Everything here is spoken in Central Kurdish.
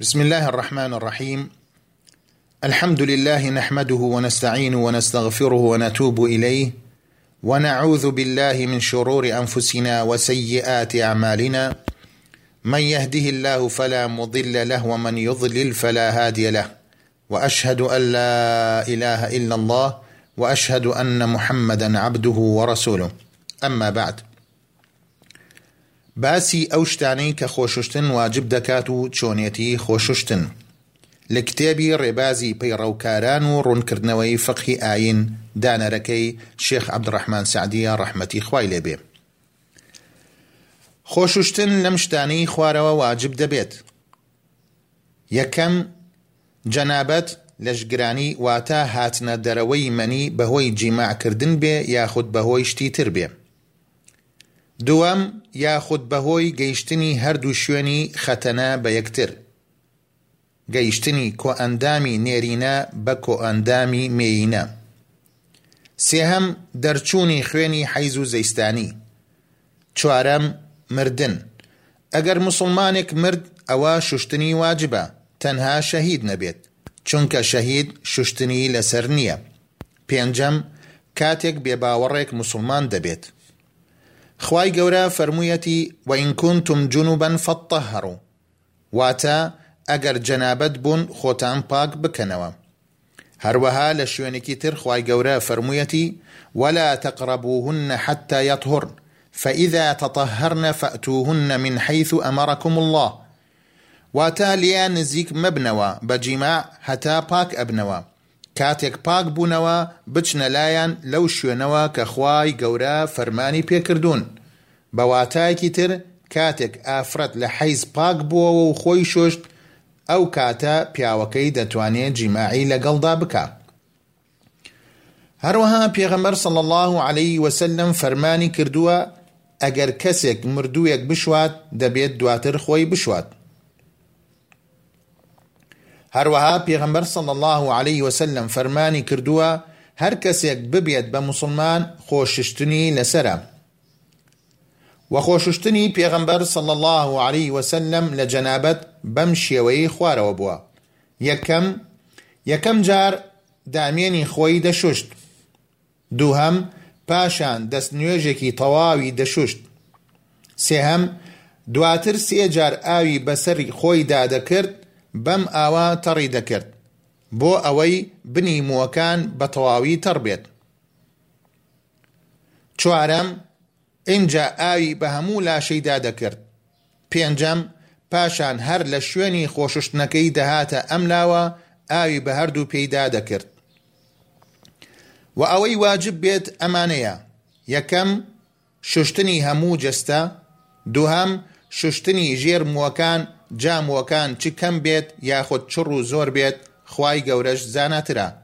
بسم الله الرحمن الرحيم الحمد لله نحمده ونستعينه ونستغفره ونتوب اليه ونعوذ بالله من شرور انفسنا وسيئات اعمالنا من يهده الله فلا مضل له ومن يضلل فلا هادي له واشهد ان لا اله الا الله واشهد ان محمدا عبده ورسوله اما بعد باسی ئەو شتانەی کە خۆشوشتن واجب دەکات و چۆنێتی خۆشوشتن لە کتێبی ڕێبازی پەیڕەوکاران و ڕوونکردنەوەی فقهی ئاین دانەرەکەی شێخ عبدالرحمن سعدیە ڕەحمەتی خوای لێ بێ خۆشوشتن لەم شتانەی خوارەوە واجب دەبێت یەکەم جەنابەت لەشگرانی واتە هاتنە دەرەوەی مەنی بەهۆی جیماع کردن بێ یاخود بەهۆی شتی تر بێ دووەم، یاخود بەهۆی گەیشتنی هەردوو شوێنی خەتەنە بە یەکتر، گەیشتنی کۆئەندامی نێرینە بە کۆئەندامی مێیینە. سێهەم، دەرچوونی خوێنی حەیز و زەیستانی. چوارەم، مردن. ئەگەر موسڵمانێک مرد ئەوا شوشتنی واجبە، تەنها شەهید نەبێت، چونکە شەهید شوشتنی لەسەر نییە. پێنجەم، کاتێک بێباوەڕێک موسڵمان دەبێت. خوای گەورە فەرموویەتی، وان کنتم جنبا فطهرو، واتە، ئەگەر جەنابەت بوون خۆتان پاک بکەنەوە. هەروەها لە شوێنێکی تر خوای گەورە فەرموویەتی، ولا تقربوهن حتی یطهرن، فاذا تطهرن فاتوهن من حیث امرکم اللە، واتە، لێیان نزیک مەبنەوە بە جیماع هەتا پاک ئەبنەوە. کاتێک پاک بوونەوە بچنە لایان لەو شوێنەوە کە خوای گەورە فەرمانی پێکردوون، بە واتایەکی تر کاتێک ئافرەت لە حەیز پاک بووەوە و خۆی شۆشت ئەو کاتە پیاوەکەی دەتوانێ جیماعی لەگەڵدا بکا. هەروەها پێغەمبەر صلی اللە علیە وسلم فەرمانی کردووە ئەگەر کەسێک مردووێک بشوات دەبێت دواتر خۆی بشوات. هەروەها پێغەمبەر صلی اللە علیه وسلم فەرمانی کردووە هەر کەسێک ببێت بە موسڵمان خۆششتنی لەسرە و خۆششتنی پێغەمبەر صلی اللە علیه وسلم لە جەنابەت بەم شێوەی خوارەوە بووە یەکەم یەکەم جار دامێنی خۆی دەشوشت دووهەم، پاشان دەستنوێژێکی تەواوی دەشوشت. سێهەم، دواتر سێ جار ئاوی بەسەر خۆیدا دەکرد، بەم ئاوە تەڕی دەکرد، بۆ ئەوەی بنی مووەکان بەتەواوی تەڕ بێت. چوارەم. ئینجا ئاوی بە هەموو لاشەیدا دەکرد. پێنجەم، پاشان هەر لە شوێنی خۆششتنەکەی دەهاتە ئەم لاوە ئاوی بە هەردوو پێیدا دەکرد. وە ئەوەی واجب بێت ئەمانەیە، یەکەم، شوشتنی هەموو جەستە، دووهەم، شوشتنی ژێر مووەکان جا مووەکان چ کەم بێت یاخود چڕ و زۆر بێت، خوای گەورەش زاناترە.